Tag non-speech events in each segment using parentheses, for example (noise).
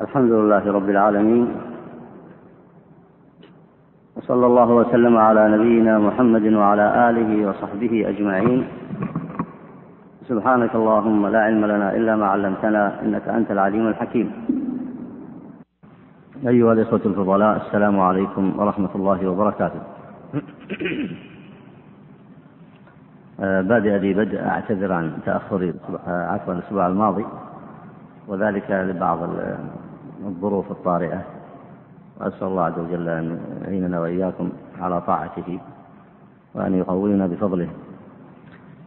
الحمد لله رب العالمين وصلى الله وسلم على نبينا محمد وعلى آله وصحبه أجمعين. سبحانك اللهم لا علم لنا إلا ما علمتنا إنك أنت العليم الحكيم. أيها الإخوة الفضلاء السلام عليكم ورحمة الله وبركاته. آه، بادئ لي بدء أعتذر عن تاخري آه، عفوا الأسبوع الماضي وذلك لبعض الظروف الطارئة. وأسأل الله عز وجل أن يعيننا وإياكم على طاعته وأن يقوينا بفضله.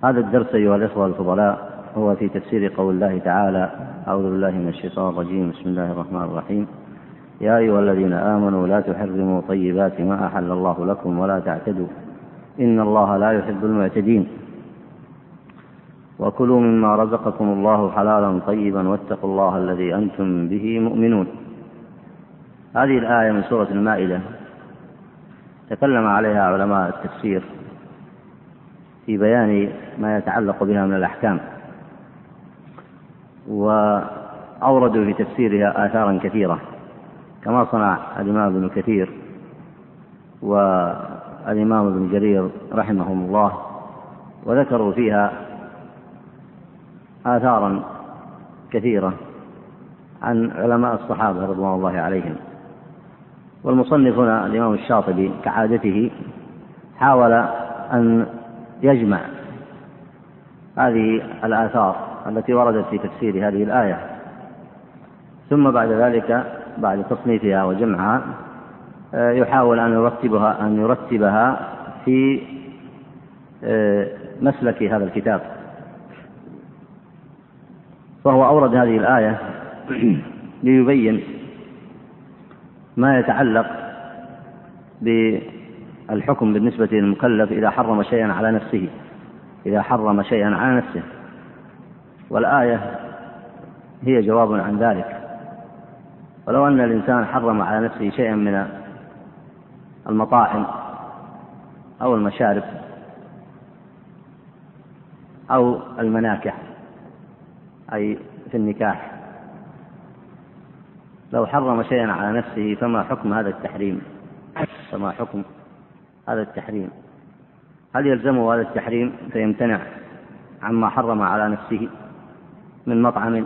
هذا الدرس أيها الإخوة الفضلاء هو في تفسير قول الله تعالى أعوذ بالله من الشيطان الرجيم بسم الله الرحمن الرحيم. يا أيها الذين آمنوا لا تحرموا طيبات ما أحل الله لكم ولا تعتدوا. إن الله لا يحب المعتدين. وكلوا مما رزقكم الله حلالا طيبا واتقوا الله الذي أنتم به مؤمنون. هذه الآية من سورة المائدة. تكلم عليها علماء التفسير في بيان ما يتعلق بها من الأحكام. وأوردوا في تفسيرها آثارا كثيرة كما صنع الإمام ابن كثير والإمام ابن جرير رحمهم الله وذكروا فيها آثارا كثيرة عن علماء الصحابة رضوان الله عليهم. والمصنف هنا الإمام الشاطبي كعادته حاول أن يجمع هذه الآثار التي وردت في تفسير هذه الآية ثم بعد ذلك بعد تصنيفها وجمعها آه، يحاول أن يرتبها أن يرتبها في آه، مسلك هذا الكتاب. فهو أورد هذه الآية ليبين ما يتعلق بالحكم بالنسبة للمكلف إذا حرم شيئا على نفسه إذا حرم شيئا على نفسه. والآية هي جواب عن ذلك. ولو أن الإنسان حرم على نفسه شيئا من المطاعم أو المشارب أو المناكح أي في النكاح. لو حرم شيئا على نفسه فما حكم هذا التحريم؟ فما حكم هذا التحريم؟ هل يلزمه هذا التحريم فيمتنع عما حرم على نفسه من مطعم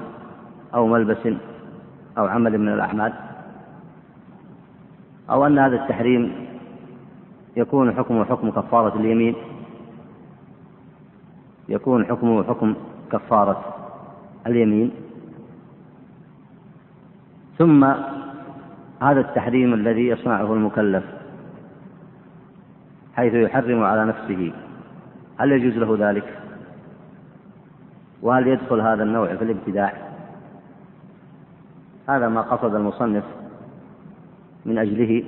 أو ملبس أو عمل من الأعمال؟ أو أن هذا التحريم يكون حكمه حكم كفارة اليمين؟ يكون حكمه حكم كفارة اليمين. ثم هذا التحريم الذي يصنعه المكلف حيث يحرم على نفسه. هل يجوز له ذلك؟ وهل يدخل هذا النوع في الابتداع؟ هذا ما قصد المصنف من أجله.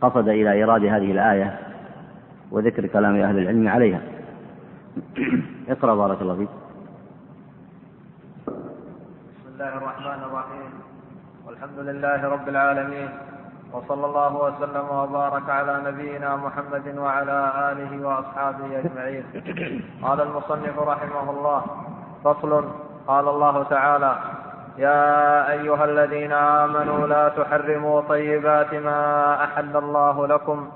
قصد إلى إيراد هذه الآية وذكر كلام أهل العلم عليها. اقرأ بارك الله فيك الله الرحمن الرحيم والحمد لله رب العالمين وصلى الله وسلم وبارك على نبينا محمد وعلى آله وأصحابه أجمعين. قال المصنف رحمه الله فصل. قال الله تعالى يا أيها الذين آمنوا لا تحرموا طيبات ما أحل الله لكم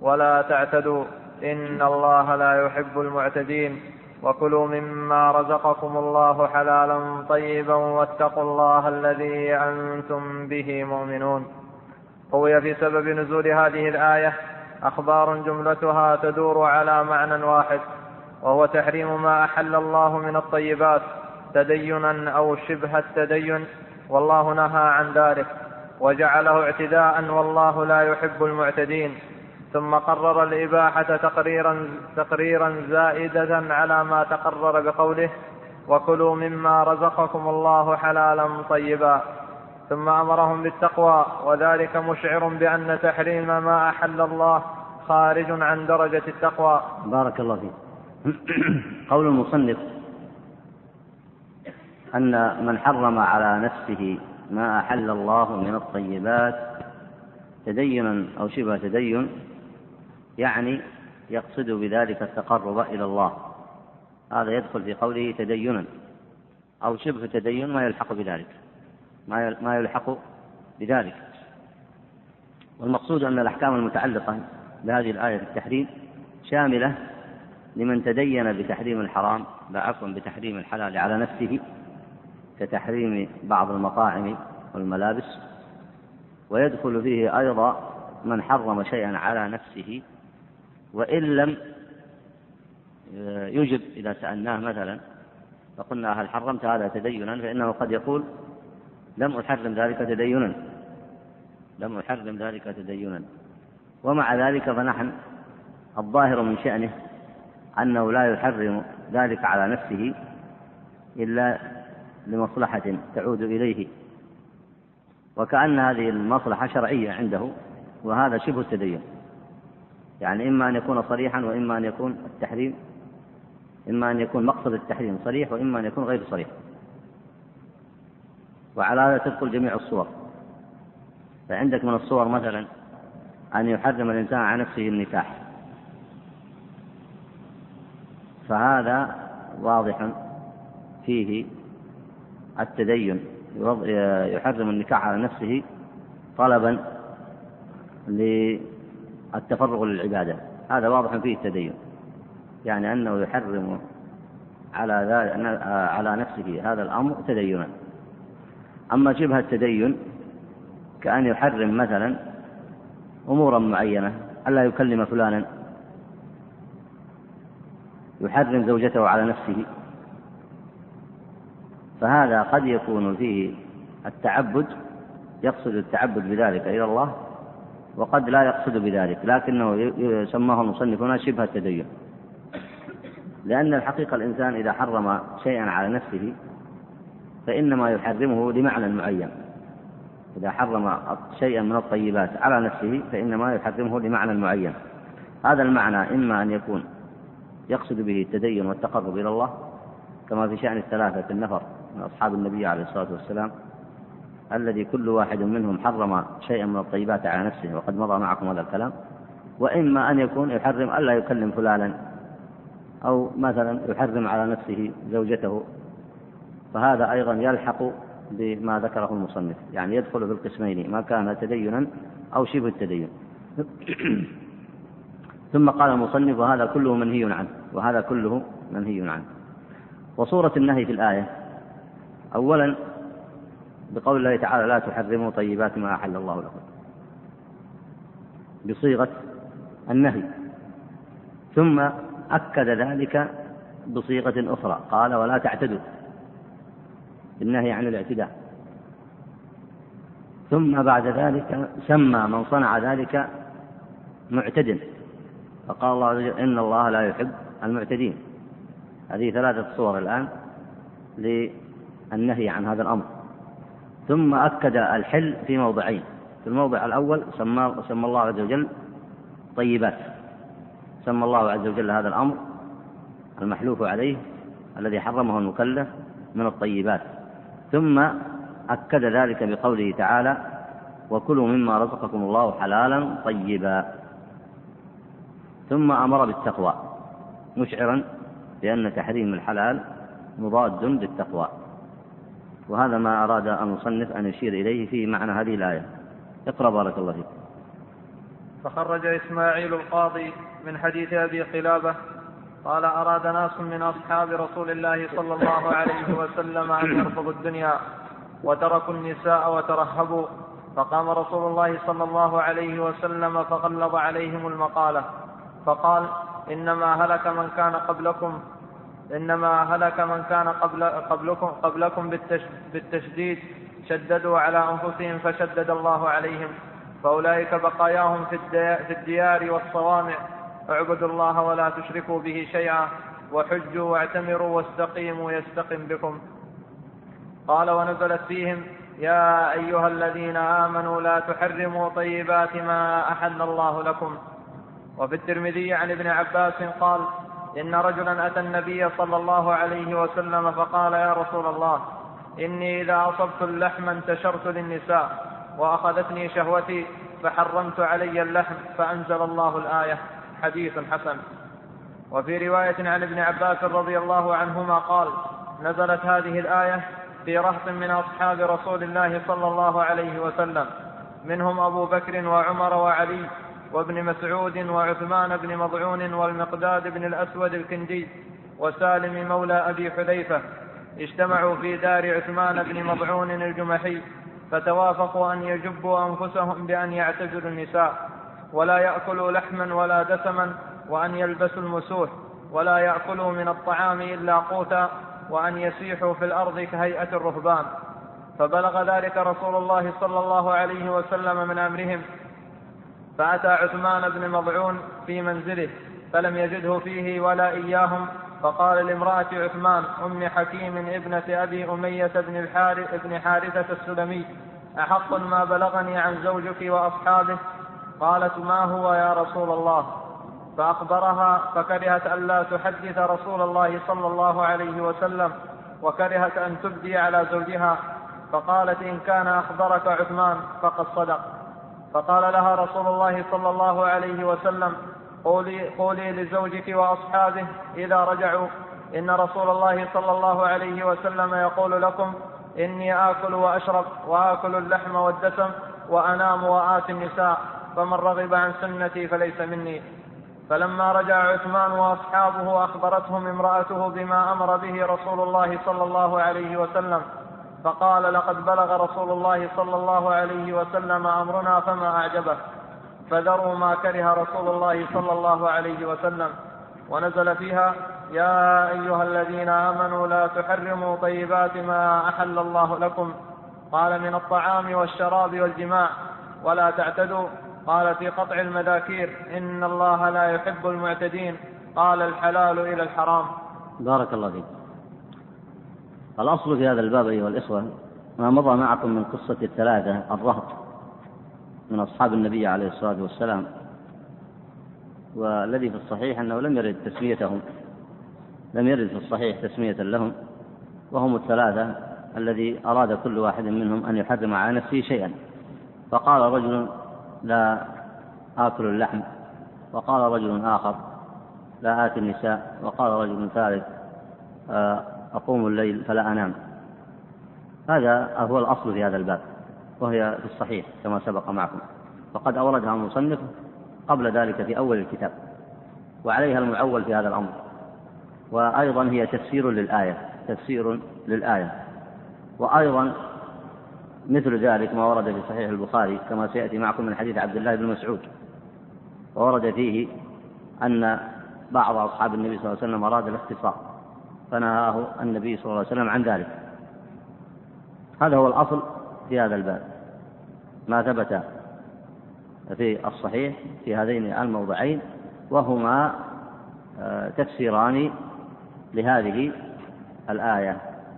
ولا تعتدوا إن الله لا يحب المعتدين. وكلوا مما رزقكم الله حلالا طيبا واتقوا الله الذي أنتم به مؤمنون. روي في سبب نزول هذه الآية أخبار جملتها تدور على معنى واحد وهو تحريم ما أحل الله من الطيبات تدينا أو شبه التدين والله نهى عن ذلك وجعله اعتداء والله لا يحب المعتدين. ثم قرر الإباحة تقريرا تقريرا زائدة على ما تقرر بقوله وكلوا مما رزقكم الله حلالا طيبا ثم أمرهم بالتقوى وذلك مشعر بأن تحريم ما أحل الله خارج عن درجة التقوى. بارك الله فيك. قول المصنف أن من حرم على نفسه ما أحل الله من الطيبات تدينا أو شبه تدين يعني يقصد بذلك التقرب إلى الله. هذا يدخل في قوله تدينا أو شبه تدين ما يلحق بذلك. ما يلحق بذلك. والمقصود أن الأحكام المتعلقة بهذه الآية التحريم شاملة لمن تدين بتحريم الحرام عفوا بتحريم الحلال على نفسه كتحريم بعض المطاعم والملابس. ويدخل فيه أيضا من حرم شيئا على نفسه وإن لم يجب إذا سألناه مثلا فقلنا هل حرمت هذا تدينا؟ فإنه قد يقول لم أحرم ذلك تدينا. لم أحرم ذلك تدينا. ومع ذلك فنحن الظاهر من شأنه أنه لا يحرم ذلك على نفسه إلا لمصلحة تعود إليه. وكأن هذه المصلحة شرعية عنده وهذا شبه التدين. يعني إما أن يكون صريحا وإما أن يكون التحريم إما أن يكون مقصد التحريم صريح وإما أن يكون غير صريح. وعلى هذا تدخل جميع الصور. فعندك من الصور مثلا أن يحرم الإنسان على نفسه النكاح. فهذا واضح فيه التدين. يحرم النكاح على نفسه طلبا للتفرغ للعبادة. هذا واضح فيه التدين. يعني أنه يحرم على على نفسه هذا الأمر تدينا. أما شبه التدين كأن يحرم مثلا أمورا معينة ألا يكلم فلانا. يحرم زوجته على نفسه. فهذا قد يكون فيه التعبد يقصد التعبد بذلك إلى الله وقد لا يقصد بذلك لكنه سماه المصنف هنا شبه التدين. لأن الحقيقة الإنسان إذا حرم شيئا على نفسه فإنما يحرمه لمعنى معين. إذا حرم شيئا من الطيبات على نفسه فإنما يحرمه لمعنى معين. هذا المعنى إما أن يكون يقصد به التدين والتقرب إلى الله كما في شأن الثلاثة النفر من أصحاب النبي عليه الصلاة والسلام الذي كل واحد منهم حرم شيئا من الطيبات على نفسه وقد مضى معكم هذا الكلام. وإما أن يكون يحرم ألا يكلم فلانا أو مثلا يحرم على نفسه زوجته. فهذا أيضا يلحق بما ذكره المصنف يعني يدخل في القسمين ما كان تدينا أو شبه التدين. (clears throat) ثم قال المصنف وهذا كله منهي عنه وهذا كله منهي عنه. وصورة النهي في الآية أولا بقول الله تعالى لا تحرموا طيبات ما أحل الله لكم. بصيغة النهي. ثم أكد ذلك بصيغة أخرى. قال ولا تعتدوا. بالنهي عن الاعتداء. ثم بعد ذلك سمى من صنع ذلك معتد فقال الله عز وجل إن الله لا يحب المعتدين. هذه ثلاثة صور الآن للنهي عن هذا الأمر. ثم أكد الحل في موضعين. في الموضع الأول سمى, سمى الله عز وجل طيبات. سمى الله عز وجل هذا الأمر المحلوف عليه الذي حرمه المكلف من الطيبات. ثم أكد ذلك بقوله تعالى وكلوا مما رزقكم الله حلالا طيبا. ثم أمر بالتقوى. مشعرا بأن تحريم الحلال مضاد بالتقوى وهذا ما أراد المصنف أن يشير إليه في معنى هذه الآية. اقرأ بارك الله فيك. فخرج إسماعيل القاضي من حديث أبي قلابة قال أراد ناس من أصحاب رسول الله صلى الله عليه وسلم أن يرفضوا الدنيا وتركوا النساء وترهبوا. فقام رسول الله صلى الله عليه وسلم فغلظ عليهم المقالة فقال إنما هلك من كان قبلكم إنما هلك من كان قبل قبلكم قبلكم بالتشديد شددوا على أنفسهم فشدد الله عليهم. فأولئك بقاياهم في الديار والصوامع. اعبدوا الله ولا تشركوا به شيئا وحجوا واعتمروا واستقيموا يستقم بكم. قال ونزلت فيهم يا أيها الذين آمنوا لا تحرموا طيبات ما أحل الله لكم. وفي الترمذي عن ابن عباس قال إن رجلا أتى النبي صلى الله عليه وسلم فقال يا رسول الله إني إذا أصبت اللحم انتشرت للنساء وأخذتني شهوتي فحرمت علي اللحم فأنزل الله الآية. حديث حسن. وفي رواية عن ابن عباس رضي الله عنهما قال نزلت هذه الآية في رهط من أصحاب رسول الله صلى الله عليه وسلم منهم أبو بكر وعمر وعلي وابن مسعود وعثمان بن مضعون والمقداد بن الأسود الكندي وسالم مولى أبي حذيفة اجتمعوا في دار عثمان بن مضعون الجمحي فتوافقوا أن يجبوا أنفسهم بأن يعتزلوا النساء ولا يأكلوا لحما ولا دسما وأن يلبسوا المسوح ولا يأكلوا من الطعام إلا قوتا وأن يسيحوا في الأرض كهيئة الرهبان فبلغ ذلك رسول الله صلى الله عليه وسلم من أمرهم فأتى عثمان بن مضعون في منزله فلم يجده فيه ولا إياهم فقال لامرأة عثمان أم حكيم ابنة أبي أمية بن الحارث بن حارثة السلمي أحق ما بلغني عن زوجك وأصحابه؟ قالت ما هو يا رسول الله؟ فأخبرها فكرهت ألا تحدث رسول الله صلى الله عليه وسلم وكرهت أن تبدي على زوجها فقالت إن كان أخبرك عثمان فقد صدق. فقال لها رسول الله صلى الله عليه وسلم قولي, قولي لزوجك وأصحابه إذا رجعوا. إن رسول الله صلى الله عليه وسلم يقول لكم إني آكل وأشرب وآكل اللحم والدسم وأنام وآتي النساء فمن رغب عن سنتي فليس مني. فلما رجع عثمان وأصحابه أخبرتهم امرأته بما أمر به رسول الله صلى الله عليه وسلم. فقال لقد بلغ رسول الله صلى الله عليه وسلم أمرنا فما أعجبه. فذروا ما كره رسول الله صلى الله عليه وسلم. ونزل فيها يا أيها الذين آمنوا لا تحرموا طيبات ما أحل الله لكم. قال من الطعام والشراب والجماع. ولا تعتدوا. قال في قطع المذاكير إن الله لا يحب المعتدين. قال الحلال إلى الحرام. بارك الله فيك. الأصل في هذا الباب أيها الإخوة ما مضى معكم من قصة الثلاثة الرهط من أصحاب النبي عليه الصلاة والسلام والذي في الصحيح أنه لم يرد تسميتهم لم يرد في الصحيح تسمية لهم وهم الثلاثة الذي أراد كل واحد منهم أن يحرم على نفسه شيئا. فقال رجل لا آكل اللحم وقال رجل آخر لا آتي النساء وقال رجل ثالث آه، أقوم الليل فلا أنام. هذا هو الأصل في هذا الباب وهي في الصحيح كما سبق معكم. فقد أوردها المصنف قبل ذلك في أول الكتاب وعليها المعول في هذا الأمر. وأيضا هي تفسير للآية تفسير للآية. وأيضا مثل ذلك ما ورد في صحيح البخاري كما سيأتي معكم من حديث عبد الله بن مسعود. وورد فيه أن بعض أصحاب النبي صلى الله عليه وسلم أراد الاختصار. فنهاه النبي صلى الله عليه وسلم عن ذلك. هذا هو الأصل في هذا الباب. ما ثبت في الصحيح في هذين الموضعين وهما آه، تفسيران لهذه الآية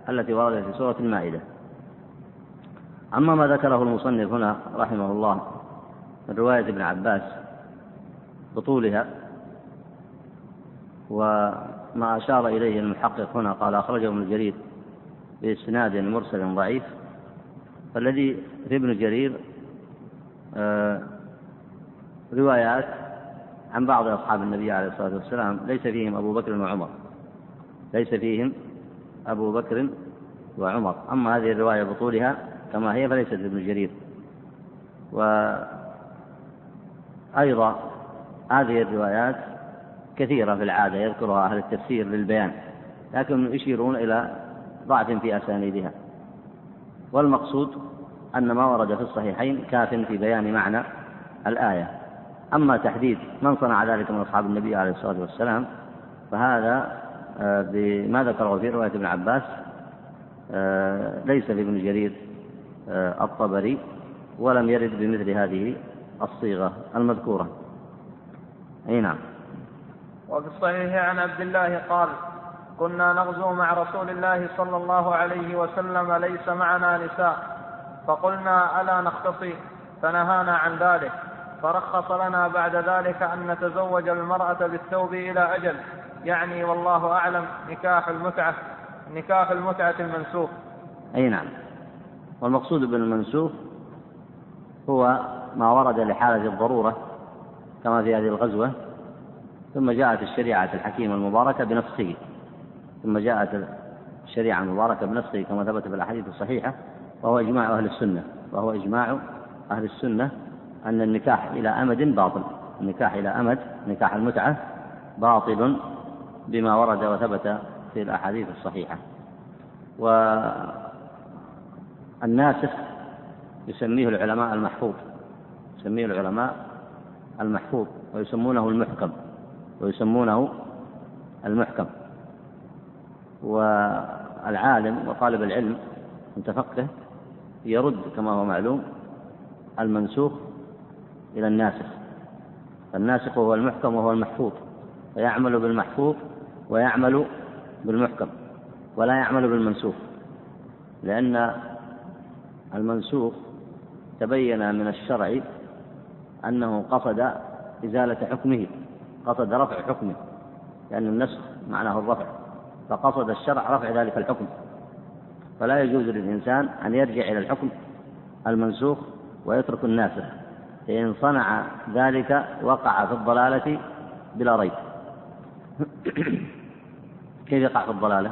التي وردت في سورة المائدة. أما ما ذكره المصنف هنا رحمه الله من رواية ابن عباس بطولها وما أشار إليه المحقق هنا قال أخرجه ابن جرير بإسناد مرسل ضعيف. فالذي في ابن جرير آه، روايات عن بعض أصحاب النبي عليه الصلاة والسلام ليس فيهم أبو بكر وعمر. ليس فيهم أبو بكر وعمر. أما هذه الرواية بطولها كما هي فليست ابن جرير. وأيضا هذه الروايات كثيرة في العادة يذكرها أهل التفسير للبيان لكن يشيرون إلى ضعف في أسانيدها. والمقصود أن ما ورد في الصحيحين كاف في بيان معنى الآية. أما تحديد من صنع ذلك من أصحاب النبي عليه الصلاة والسلام فهذا آه، بما ذكره في رواية ابن عباس آه، ليس لابن جرير آه، الطبري ولم يرد بمثل هذه الصيغة المذكورة. أي نعم. وفي الصحيح عن عبد الله قال كنا نغزو مع رسول الله صلى الله عليه وسلم ليس معنا نساء. فقلنا ألا نختصي؟ فنهانا عن ذلك. فرخص لنا بعد ذلك أن نتزوج المرأة بالثوب إلى أجل. يعني والله أعلم نكاح المتعة نكاح المتعة المنسوخ. أي نعم. والمقصود بالمنسوخ هو ما ورد لحالة الضرورة كما في هذه الغزوة ثم جاءت الشريعة الحكيمة المباركة بنسخه ثم جاءت الشريعة المباركة بنفسه كما ثبت في الأحاديث الصحيحة وهو إجماع أهل السنة. وهو إجماع أهل السنة أن النكاح إلى أمد باطل. النكاح إلى أمد نكاح المتعة باطل بما ورد وثبت في الأحاديث الصحيحة. والناسخ يسميه العلماء المحفوظ. يسميه العلماء المحفوظ ويسمونه المحكم. ويسمونه المحكم. والعالم وطالب العلم المتفقه يرد كما هو معلوم المنسوخ إلى الناسخ. فالناسخ هو المحكم وهو المحفوظ. فيعمل بالمحفوظ ويعمل بالمحكم ولا يعمل بالمنسوخ. لأن المنسوخ تبين من الشرع أنه قصد إزالة حكمه. قصد رفع حكمه لأن النسخ معناه الرفع فقصد الشرع رفع ذلك الحكم. فلا يجوز للإنسان أن يرجع إلى الحكم المنسوخ ويترك الناسخ فإن صنع ذلك وقع في الضلالة بلا ريب. (coughs) كيف يقع في الضلالة؟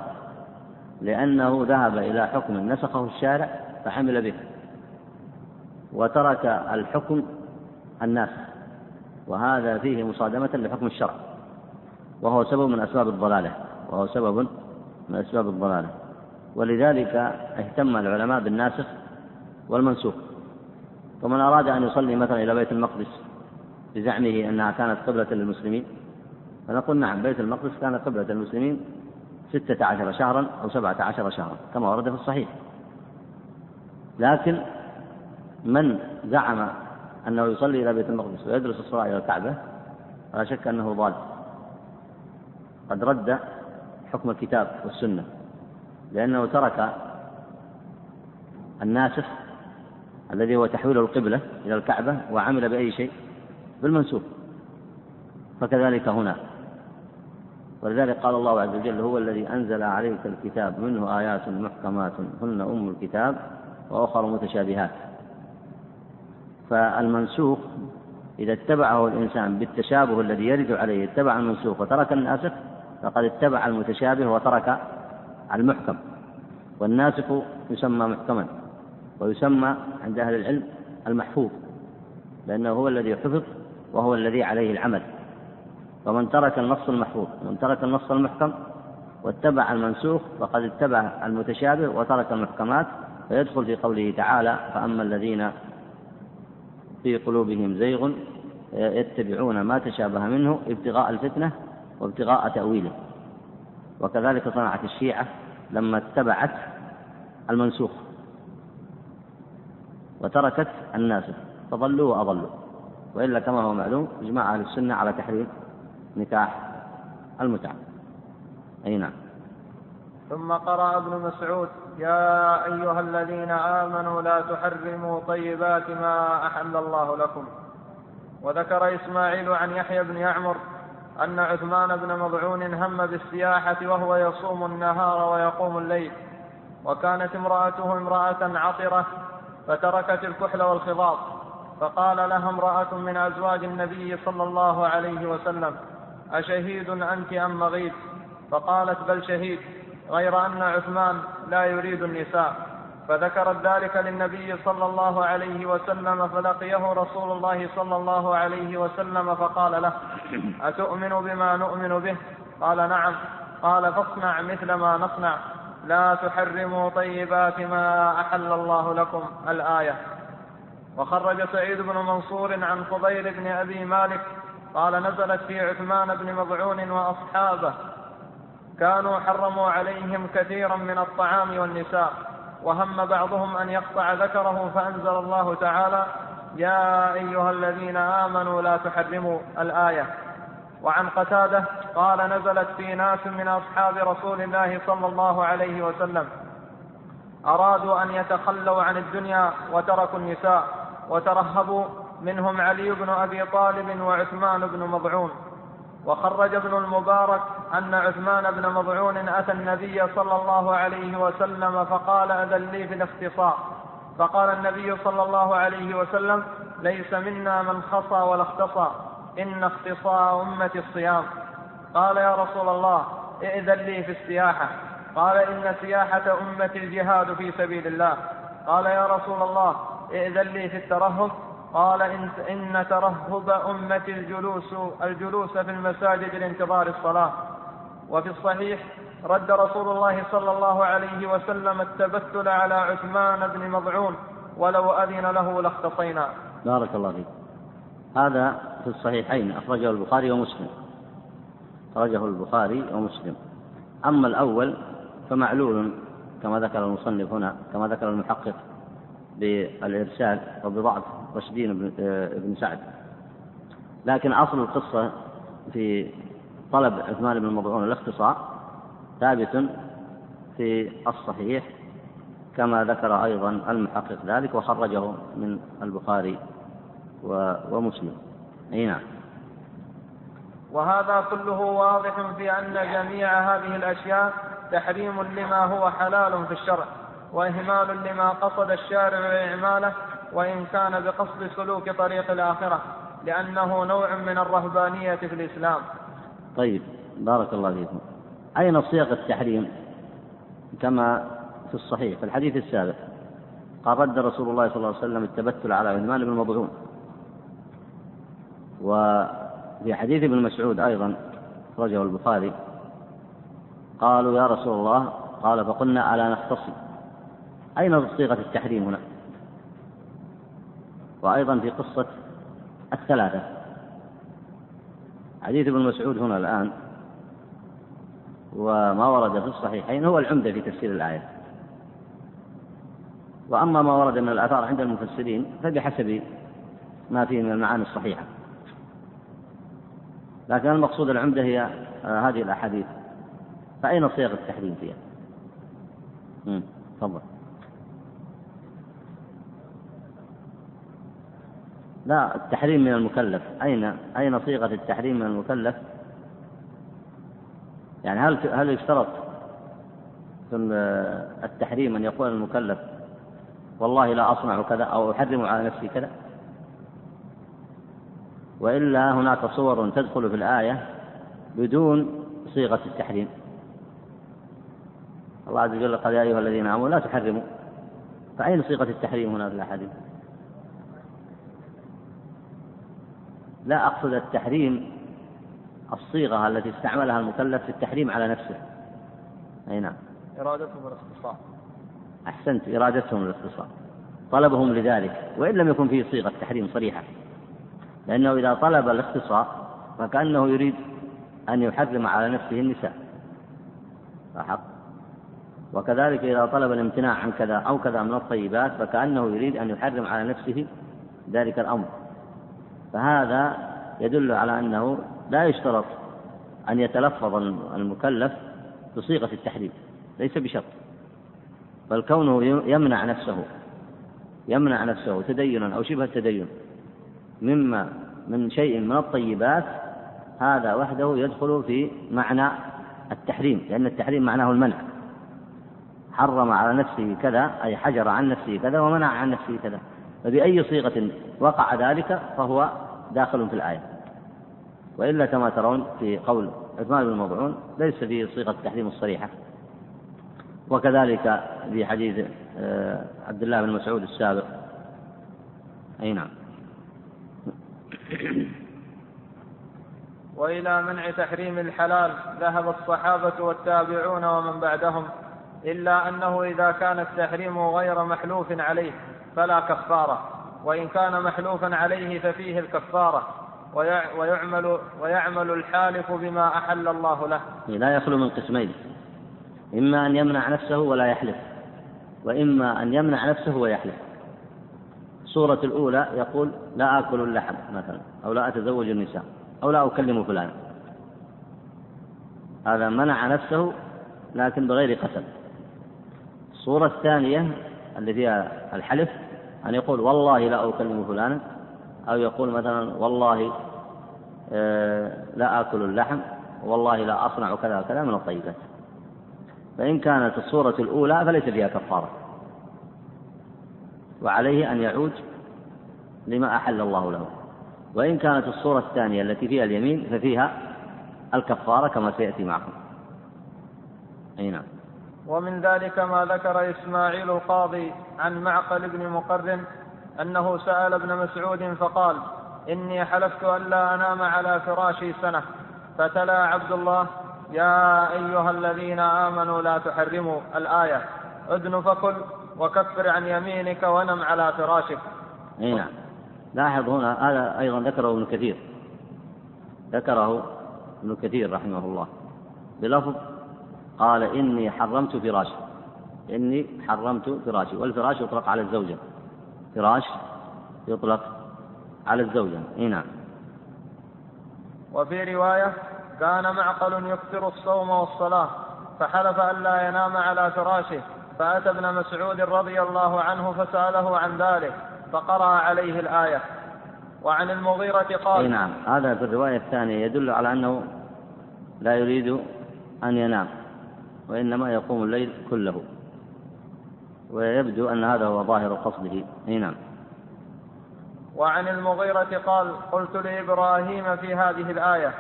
لأنه ذهب إلى حكم نسخه الشارع فحمل به وترك الحكم الناسخ. وهذا فيه مصادمة لحكم الشرع. وهو سبب من أسباب الضلالة. وهو سبب من أسباب الضلالة. ولذلك اهتم العلماء بالناسخ والمنسوخ. ومن أراد أن يصلي مثلا إلى بيت المقدس بزعمه أنها كانت قبلة للمسلمين فنقول نعم بيت المقدس كان قبلة للمسلمين ستة عشر شهرا أو سبعة عشر شهرا كما ورد في الصحيح. لكن من زعم أنه يصلي إلى بيت المقدس ويدرس الصلاة إلى الكعبة فلا شك أنه ضال. قد رد حكم الكتاب والسنة لأنه ترك الناسخ الذي هو تحويل القبلة إلى الكعبة وعمل بأي شيء بالمنسوخ. فكذلك هنا. ولذلك قال الله عز وجل هو الذي أنزل عليك الكتاب منه آيات محكمات هن أم الكتاب وأخر متشابهات. فالمنسوخ إذا اتبعه الإنسان بالتشابه الذي يرد عليه اتبع المنسوخ وترك الناسخ فقد اتبع المتشابه وترك المحكم. والناسخ يسمى محكما ويسمى عند أهل العلم المحفوظ لأنه هو الذي حفظ وهو الذي عليه العمل. فمن ترك النص المحفوظ ومن ترك النص المحكم واتبع المنسوخ فقد اتبع المتشابه وترك المحكمات فيدخل في قوله تعالى فأما الذين في قلوبهم زيغ يتبعون ما تشابه منه ابتغاء الفتنة وابتغاء تأويله. وكذلك صنعت الشيعة لما اتبعت المنسوخ. وتركت الناسخ فضلوا وأضلوا. وإلا كما هو معلوم إجماع أهل السنة على تحريم نكاح المتعة. أي نعم. ثم قرأ ابن مسعود يا أيها الذين آمنوا لا تحرموا طيبات ما أحل الله لكم. وذكر إسماعيل عن يحيى بن يعمر أن عثمان بن مضعون هم بالسياحة وهو يصوم النهار ويقوم الليل. وكانت امرأته امرأة عطرة فتركت الكحل والخضاب فقال لها امرأة من أزواج النبي صلى الله عليه وسلم أشهيد أنت أم مغيب؟ فقالت بل شهيد. غير أن عثمان لا يريد النساء فذكرت ذلك للنبي صلى الله عليه وسلم فلقيه رسول الله صلى الله عليه وسلم فقال له أتؤمن بما نؤمن به؟ قال نعم. قال فاصنع مثل ما نصنع. لا تحرموا طيبات ما أحل الله لكم. الآية. وخرج سعيد بن منصور عن فضيل بن أبي مالك قال نزلت في عثمان بن مضعون وأصحابه كانوا حرموا عليهم كثيرا من الطعام والنساء وهم بعضهم أن يقطع ذكره فأنزل الله تعالى يا أيها الذين آمنوا لا تحرموا الآية. وعن قتادة قال نزلت في ناس من أصحاب رسول الله صلى الله عليه وسلم أرادوا أن يتخلوا عن الدنيا وتركوا النساء وترهبوا منهم علي بن أبي طالب وعثمان بن مضعون. وخرج ابن المبارك أن عثمان بن مضعون أتى النبي صلى الله عليه وسلم فقال أذن لي في الاختصاء فقال النبي صلى الله عليه وسلم ليس منا من خصى ولا اختصى إن اختصاء أمة الصيام. قال يا رسول الله ائذن لي في السياحة. قال إن سياحة أمة الجهاد في سبيل الله. قال يا رسول الله ائذن لي في الترهب. قال إن, إن ترهب أمة الجلوس الجلوس في المساجد لانتظار الصلاة. وفي الصحيح رد رسول الله صلى الله عليه وسلم التبتل على عثمان بن مضعون ولو أذن له لاختصينا. بارك الله فيك. هذا في الصحيحين أخرجه البخاري ومسلم. أخرجه البخاري ومسلم. أما الأول فمعلول كما ذكر المصنف هنا كما ذكر المحقق بالإرسال وبضعف. رشدين بن سعد. لكن أصل القصة في طلب عثمان بن مضعون الاختصار ثابت في الصحيح كما ذكر أيضا المحقق ذلك وخرجه من البخاري ومسلم. أي نعم. وهذا كله واضح في أن جميع هذه الأشياء تحريم لما هو حلال في الشرع وإهمال لما قصد الشارع إعماله وإن كان بقصد سلوك طريق الآخرة لأنه نوع من الرهبانية في الإسلام. طيب بارك الله فيكم. أين صيغ التحريم؟ كما في الصحيح في الحديث السابق. قال رد رسول الله صلى الله عليه وسلم التبتل على عثمان بن مضعون وفي حديث ابن مسعود أيضا أخرجه البخاري. قالوا يا رسول الله قال فقلنا ألا نختصي أين صيغة التحريم هنا؟ وأيضا في قصة الثلاثة. حديث ابن مسعود هنا الآن وما ورد في الصحيحين هو العمدة في تفسير الآية. وأما ما ورد من الآثار عند المفسرين فبحسب ما فيه من المعاني الصحيحة. لكن المقصود العمدة هي آه، هذه الأحاديث. فأين صيغ التحريم فيها؟ تفضل. لا التحريم من المكلف أين أين صيغة التحريم من المكلف؟ يعني هل هل يشترط في التحريم أن يقول المكلف والله لا أصنع كذا أو أحرم على نفسي كذا وإلا هناك صور تدخل في الآية بدون صيغة التحريم الله عز وجل قال يا أيها الذين آمنوا لا تحرموا فأين صيغة التحريم هنا في الأحاديث؟ لا أقصد التحريم الصيغة التي استعملها المكلف في التحريم على نفسه. أي نعم. إرادتهم الاختصار. أحسنت إرادتهم الاختصار. طلبهم لذلك وإن لم يكن فيه صيغة تحريم صريحة. لأنه إذا طلب الاختصار فكأنه يريد أن يحرم على نفسه النساء. لاحظ وكذلك إذا طلب الامتناع عن كذا أو كذا من الطيبات فكأنه يريد أن يحرم على نفسه ذلك الأمر. فهذا يدل على أنه لا يشترط أن يتلفظ المكلف بصيغة التحريم ليس بشرط. بل كونه يمنع نفسه يمنع نفسه تدينا أو شبه التدين مما من شيء من الطيبات هذا وحده يدخل في معنى التحريم لأن التحريم معناه المنع. حرم على نفسه كذا أي حجر عن نفسه كذا ومنع عن نفسه كذا. فبأي صيغة وقع ذلك فهو داخل في الآية. وإلا كما ترون في قول عثمان بن مضعون ليس فيه صيغة التحريم الصريحة. وكذلك في حديث آه، عبد الله بن مسعود السابق. أي نعم. وإلى منع تحريم الحلال ذهب الصحابة والتابعون ومن بعدهم إلا أنه إذا كان التحريم غير محلوف عليه. فلا كفارة وإن كان محلوفا عليه ففيه الكفارة ويعمل ويعمل الحالف بما أحل الله له. لا يخلو من قسمين إما أن يمنع نفسه ولا يحلف وإما أن يمنع نفسه ويحلف. الصورة الأولى يقول لا آكل اللحم مثلا أو لا أتزوج النساء أو لا أكلم فلانا هذا منع نفسه لكن بغير قسم. الصورة الثانية التي فيها الحلف أن يقول والله لا أكلم فلانا أو يقول مثلا والله آه، لا آكل اللحم والله لا أصنع كذا وكذا من الطيبات. فإن كانت الصورة الأولى فليس فيها كفارة. وعليه أن يعود لما أحل الله له. وإن كانت الصورة الثانية التي فيها اليمين ففيها الكفارة كما سيأتي معكم. أي نعم. ومن ذلك ما ذكر إسماعيل القاضي عن معقل بن مقرن أنه سأل ابن مسعود فقال إني حلفت ألا أنام على فراشي سنة. فتلا عبد الله يا أيها الذين آمنوا لا تحرموا الآية. ادن فكل وكفر عن يمينك ونم على فراشك. أي نعم. لاحظ هنا هذا أيضا ذكره ابن كثير. ذكره ابن كثير رحمه الله. بلفظ قال إني حرمت فراشي. إني حرمت فراشي. والفراش يطلق على الزوجة. فراش يطلق على الزوجة. إي نعم. وفي رواية كان معقل يكثر الصوم والصلاة فحلف ألا ينام على فراشه فأتى ابن مسعود رضي الله عنه فسأله عن ذلك فقرأ عليه الآية. وعن المغيرة قال نعم. هذا في الرواية الثانية يدل على أنه لا يريد أن ينام. وإنما يقوم الليل كله. ويبدو أن هذا هو ظاهر قصده. أي نعم. وعن المغيرة قال قلت لإبراهيم في هذه الآية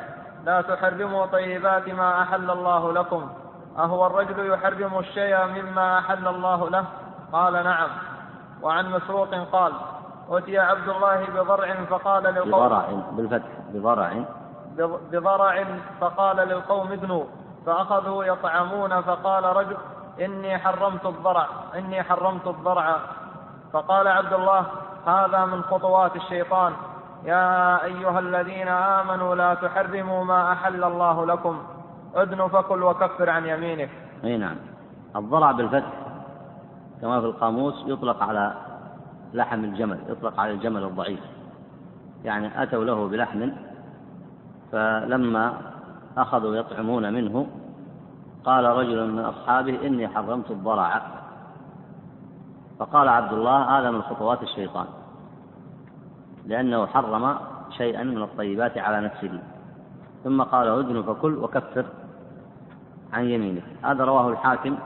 لا تحرموا طيبات ما أحل الله لكم. أهو الرجل يحرم الشيء مما أحل الله له؟ قال نعم. وعن مسروق قال أتي عبد الله بضرع فقال للقوم بضرع بالفتح. بضرع. بضرع فقال للقوم ابنوا. فأخذوا يطعمون فقال رجل إني حرمت الضرع إني حرمت الضرع. فقال عبد الله هذا من خطوات الشيطان. يا أيها الذين آمنوا لا تحرموا ما أحل الله لكم. ادن فكل وكفر عن يمينك. أي نعم. الضرع بالفتح كما في القاموس يطلق على لحم الجمل يطلق على الجمل الضعيف. يعني أتوا له بلحم فلما أخذوا يطعمون منه. قال رجل من أصحابه إني حرمت الضرع. فقال عبد الله هذا من خطوات الشيطان لأنه حرم شيئا من الطيبات على نفسه. ثم قال ادن فكل وكفر عن يمينك. هذا رواه الحاكم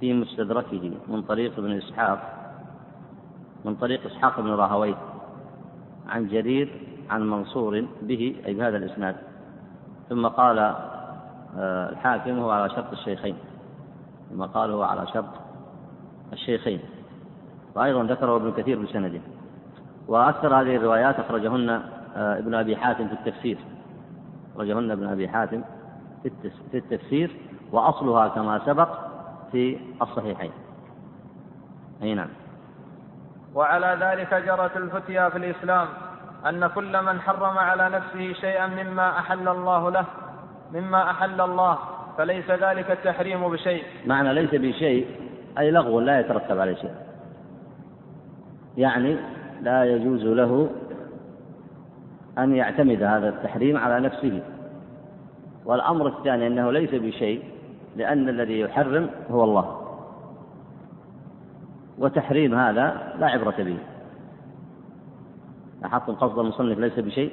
في مستدركه من طريق ابن إسحاق من طريق إسحاق بن راهويه عن جرير عن منصور به أي بهذا الإسناد. ثم قال آه، الحاكم هو على شرط الشيخين. ثم قال هو على شرط الشيخين. وأيضا ذكره ابن كثير بسنده. وأكثر هذه الروايات أخرجهن آه، ابن أبي حاتم في التفسير. أخرجهن ابن أبي حاتم في التفسير وأصلها كما سبق في الصحيحين. أي نعم. وعلى ذلك جرت الفتيا في الإسلام. أن كل من حرم على نفسه شيئا مما أحل الله له مما أحل الله فليس ذلك التحريم بشيء. معنى ليس بشيء أي لغو لا يترتب عليه شيء. يعني لا يجوز له أن يعتمد هذا التحريم على نفسه. والأمر الثاني أنه ليس بشيء لأن الذي يحرم هو الله. وتحريم هذا لا عبرة به. لاحظتم قصد المصنف ليس بشيء؟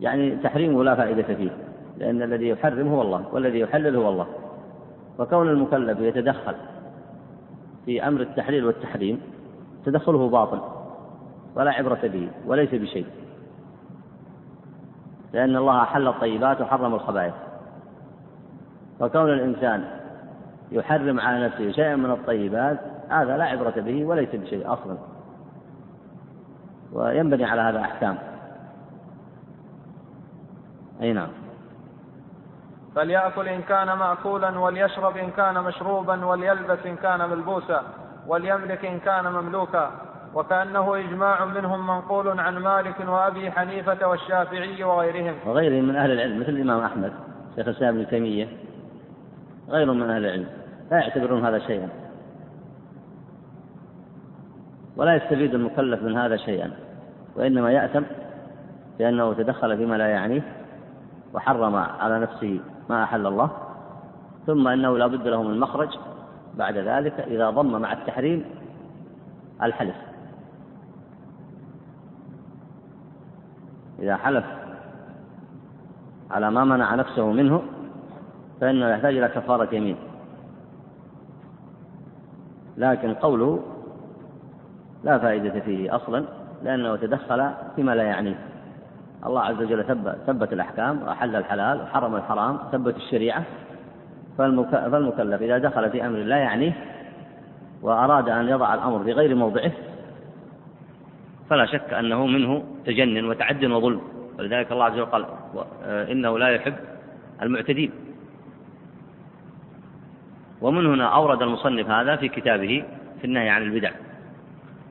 يعني تحريمه لا فائدة فيه لأن الذي يحرم هو الله والذي يحلل هو الله. وكون المكلف يتدخل في أمر التحليل والتحريم تدخله باطل ولا عبرة به وليس بشيء. لأن الله أحل الطيبات وحرم الخبائث. وكون الإنسان يحرم على نفسه شيئا من الطيبات هذا لا عبرة به وليس بشيء أصلا. وينبني على هذا أحكام أي نعم. فليأكل إن كان مأكولا وليشرب إن كان مشروبا وليلبس إن كان ملبوسا وليملك إن كان مملوكا. وكأنه إجماع منهم منقول عن مالك وأبي حنيفة والشافعي وغيرهم. وغيرهم من أهل العلم مثل الإمام أحمد شيخ الإسلام ابن تيمية. غيرهم من أهل العلم. لا يعتبرون هذا شيئا. ولا يستفيد المكلف من هذا شيئا. وإنما يأثم لأنه تدخل فيما لا يعنيه وحرم على نفسه ما أحل الله ثم أنه لا بد له من مخرج بعد ذلك إذا ضم مع التحريم الحلف. إذا حلف على ما منع نفسه منه فإنه يحتاج إلى كفارة يمين. لكن قوله لا فائدة فيه أصلا لأنه تدخل فيما لا يعنيه الله عز وجل ثبت, الأحكام وأحل الحلال وحرم الحرام ثبت الشريعة. فالمكلف إذا دخل في أمر لا يعنيه وأراد أن يضع الأمر في غير موضعه فلا شك أنه منه تجن وتعد وظلم. ولذلك الله عز وجل قال إنه لا يحب المعتدين. ومن هنا أورد المصنف هذا في كتابه في النهي عن البدع.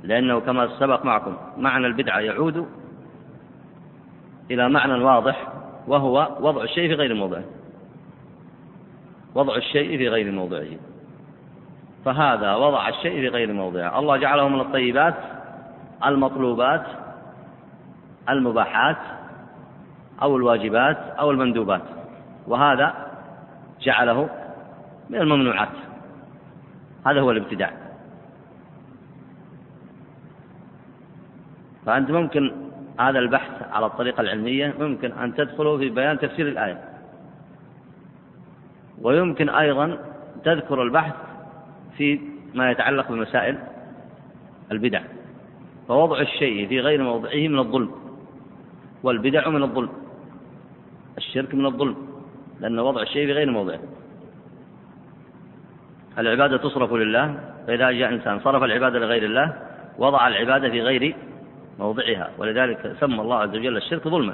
لأنه كما سبق معكم معنى البدعة يعود إلى معنى واضح وهو وضع الشيء في غير موضعه. وضع الشيء في غير موضعه. فهذا وضع الشيء في غير موضعه. الله جعله من الطيبات المطلوبات المباحات أو الواجبات أو المندوبات. وهذا جعله من الممنوعات. هذا هو الابتداع. فأنت ممكن هذا البحث على الطريقة العلمية ممكن أن تدخلوا في بيان تفسير الآية. ويمكن أيضا تذكر البحث في ما يتعلق بمسائل البدع. فوضع الشيء في غير موضعه من الظلم والبدع من الظلم الشرك من الظلم لأن وضع الشيء في غير موضعه. العبادة تصرف لله فإذا جاء إنسان صرف العبادة لغير الله وضع العبادة في غير موضعها. ولذلك سمى الله عز وجل الشرك ظلما.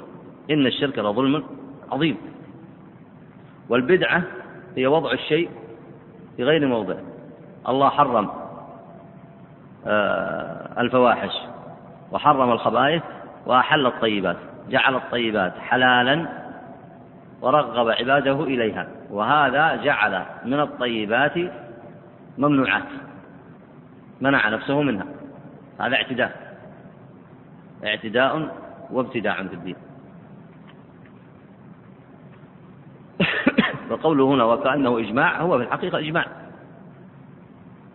إن الشرك لظلم عظيم. والبدعة هي وضع الشيء في غير موضعه الله حرم آه، الفواحش وحرم الخبائث وأحل الطيبات جعل الطيبات حلالا ورغب عباده إليها. وهذا جعل من الطيبات ممنوعات منع نفسه منها. هذا اعتداء. اعتداء وابتداع في الدين. (coughs) وقوله هنا وكأنه إجماع هو في الحقيقة إجماع.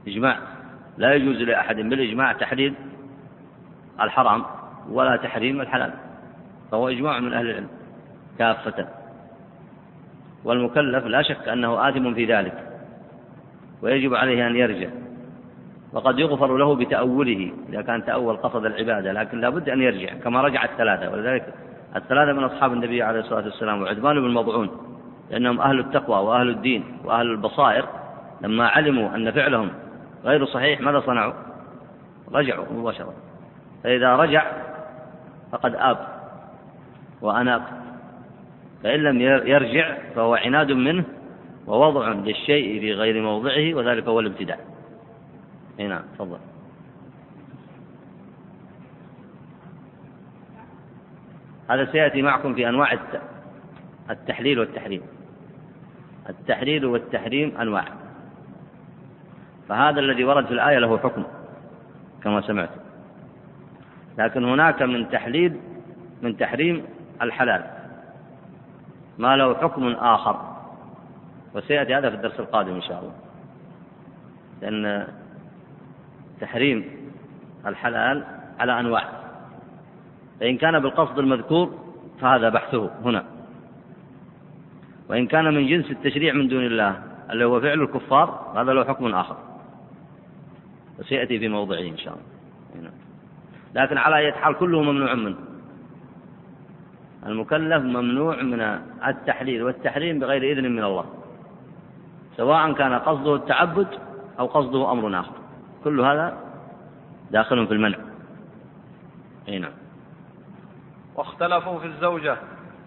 إجماع. لا يجوز لأحد بالإجماع تحريم الحرام ولا تحريم الحلال. فهو إجماع من أهل العلم كافة. والمكلف لا شك أنه آثم في ذلك ويجب عليه أن يرجع. وقد يغفر له بتأوله إذا كان تأول قصد العبادة لكن لا بد أن يرجع كما رجع الثلاثة ولذلك الثلاثة من أصحاب النبي عليه الصلاة والسلام وعثمان بن مضعون لأنهم أهل التقوى وأهل الدين وأهل البصائر لما علموا أن فعلهم غير صحيح ماذا صنعوا؟ رجعوا مباشرة فإذا رجع فقد آب وأناب فإن لم يرجع فهو عناد منه ووضع للشيء في غير موضعه وذلك هو الابتداع اي نعم تفضل. هذا سيأتي معكم في أنواع التحليل والتحريم. التحليل والتحريم أنواع. فهذا الذي ورد في الآية له حكم كما سمعت. لكن هناك من تحليل من تحريم الحلال. ما له حكم آخر. وسيأتي هذا في الدرس القادم إن شاء الله. لأن تحريم الحلال على أنواع فإن كان بالقصد المذكور فهذا بحثه هنا. وإن كان من جنس التشريع من دون الله اللي هو فعل الكفار هذا له حكم آخر. وسيأتي في موضعه إن شاء الله. لكن على أي حال كله ممنوع منه. المكلف ممنوع من التحليل والتحريم بغير إذن من الله. سواء كان قصده التعبد أو قصده أمر آخر. كل هذا داخل في المنع. أي نعم. واختلفوا في الزوجة.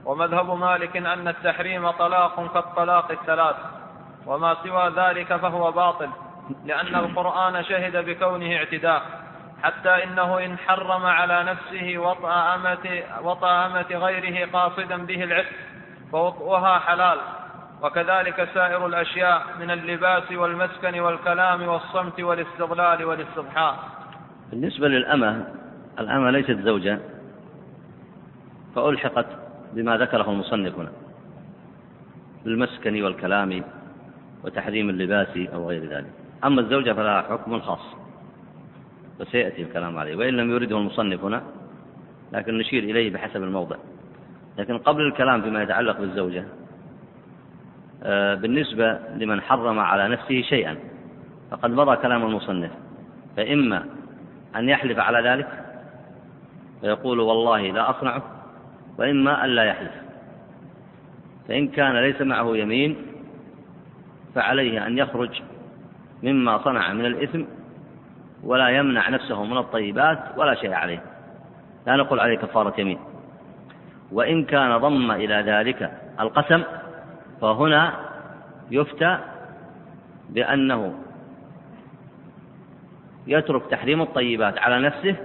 ومذهب مالك أن التحريم طلاق كالطلاق الثلاث. وما سوى ذلك فهو باطل لأن القرآن شهد بكونه اعتداء. حتى إنه إن حرم على نفسه وطأ أمة, وطأ أمة غيره قاصدا به العتق فوطئها حلال. وكذلك سائر الأشياء من اللباس والمسكن والكلام والصمت والاستظلال والاستضحاء بالنسبة للأمة الأمة ليست زوجة فألحقت بما ذكره المصنف هنا بالمسكن والكلام وتحريم اللباس أو غير ذلك. أما الزوجة فلها حكم خاص وسيأتي الكلام عليه وإن لم يرده المصنف هنا لكن نشير إليه بحسب الموضع. لكن قبل الكلام فيما يتعلق بالزوجة آه، بالنسبة لمن حرم على نفسه شيئا فقد مضى كلام المصنف. فإما أن يحلف على ذلك ويقول والله لا أصنعه وإما أن لا يحلف. فإن كان ليس معه يمين فعليه أن يخرج مما صنع من الإثم ولا يمنع نفسه من الطيبات ولا شيء عليه. لا نقول عليه كفارة يمين. وإن كان ضم إلى ذلك القسم فهنا يفتى بأنه يترك تحريم الطيبات على نفسه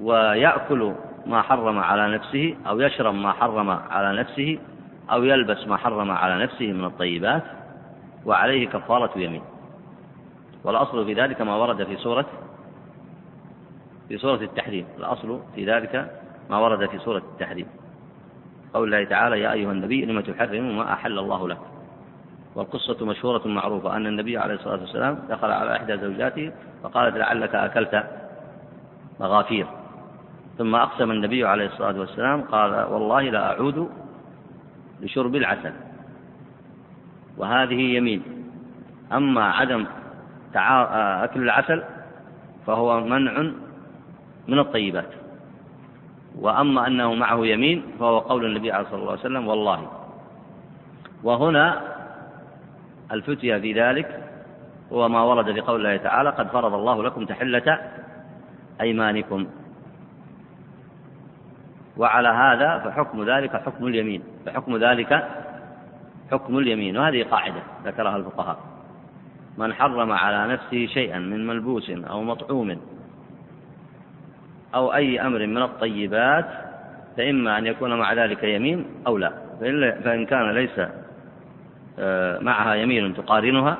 ويأكل ما حرم على نفسه أو يشرب ما حرم على نفسه أو يلبس ما حرم على نفسه من الطيبات وعليه كفارة يمين والأصل في ذلك ما ورد في سورة في سورة التحريم. الأصل في ذلك ما ورد في سورة التحريم. قول الله تعالى يا أيها النبي لم تحرم ما أحل الله لك؟ والقصة مشهورة معروفة أن النبي عليه الصلاة والسلام دخل على إحدى زوجاته فقالت لعلك أكلت مغافير. ثم أقسم النبي عليه الصلاة والسلام قال والله لا أعود لشرب العسل. وهذه يمين. أما عدم أكل العسل فهو منع من الطيبات. وأما أنه معه يمين فهو قول النبي عليه الصلاة والسلام والله. وهنا الفتية في ذلك هو ما ورد في قول الله تعالى قد فرض الله لكم تحلة أيمانكم. وعلى هذا فحكم ذلك حكم اليمين فحكم ذلك حكم اليمين. وهذه قاعدة ذكرها الفقهاء. من حرم على نفسه شيئا من ملبوس أو مطعوم أو أي أمر من الطيبات فإما أن يكون مع ذلك يمين أو لا. فإن كان ليس آه، معها يمين تقارنها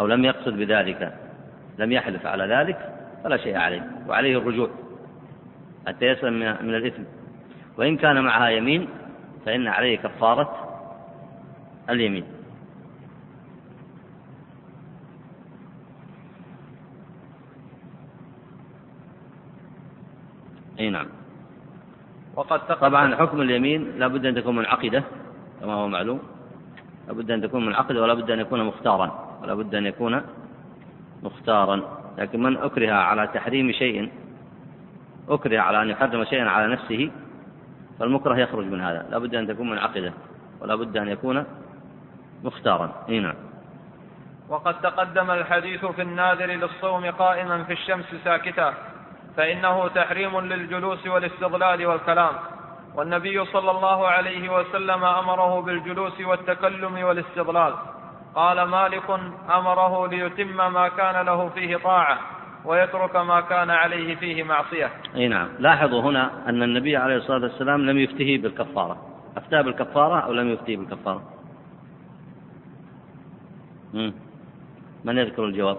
أو لم يقصد بذلك لم يحلف على ذلك فلا شيء عليه وعليه الرجوع حتى يسلم من الإثم. وإن كان معها يمين فإن عليه كفارة اليمين. اي نعم. وقد طبعا حكم اليمين لا بد أن تكون منعقدة كما هو معلوم. لا بد أن تكون منعقدة ولا بد أن يكون مختارا ولا بد أن يكون مختارا. لكن من أكره على تحريم شيء أكره على أن يحرم شيئا على نفسه فالمكره يخرج من هذا. لا بد أن تكون منعقدة ولا بد أن يكون مختارا. اي نعم. وقد تقدم الحديث في الناذر للصوم قائما في الشمس ساكتا فإنه تحريم للجلوس والاستظلال والكلام. والنبي صلى الله عليه وسلم أمره بالجلوس والتكلم والاستظلال قال مالك أمره ليتم ما كان له فيه طاعة ويترك ما كان عليه فيه معصية. أي نعم. لاحظوا هنا أن النبي عليه الصلاة والسلام لم يفته بالكفارة. أفتى بالكفارة أو لم يفته بالكفارة؟ من يذكر الجواب؟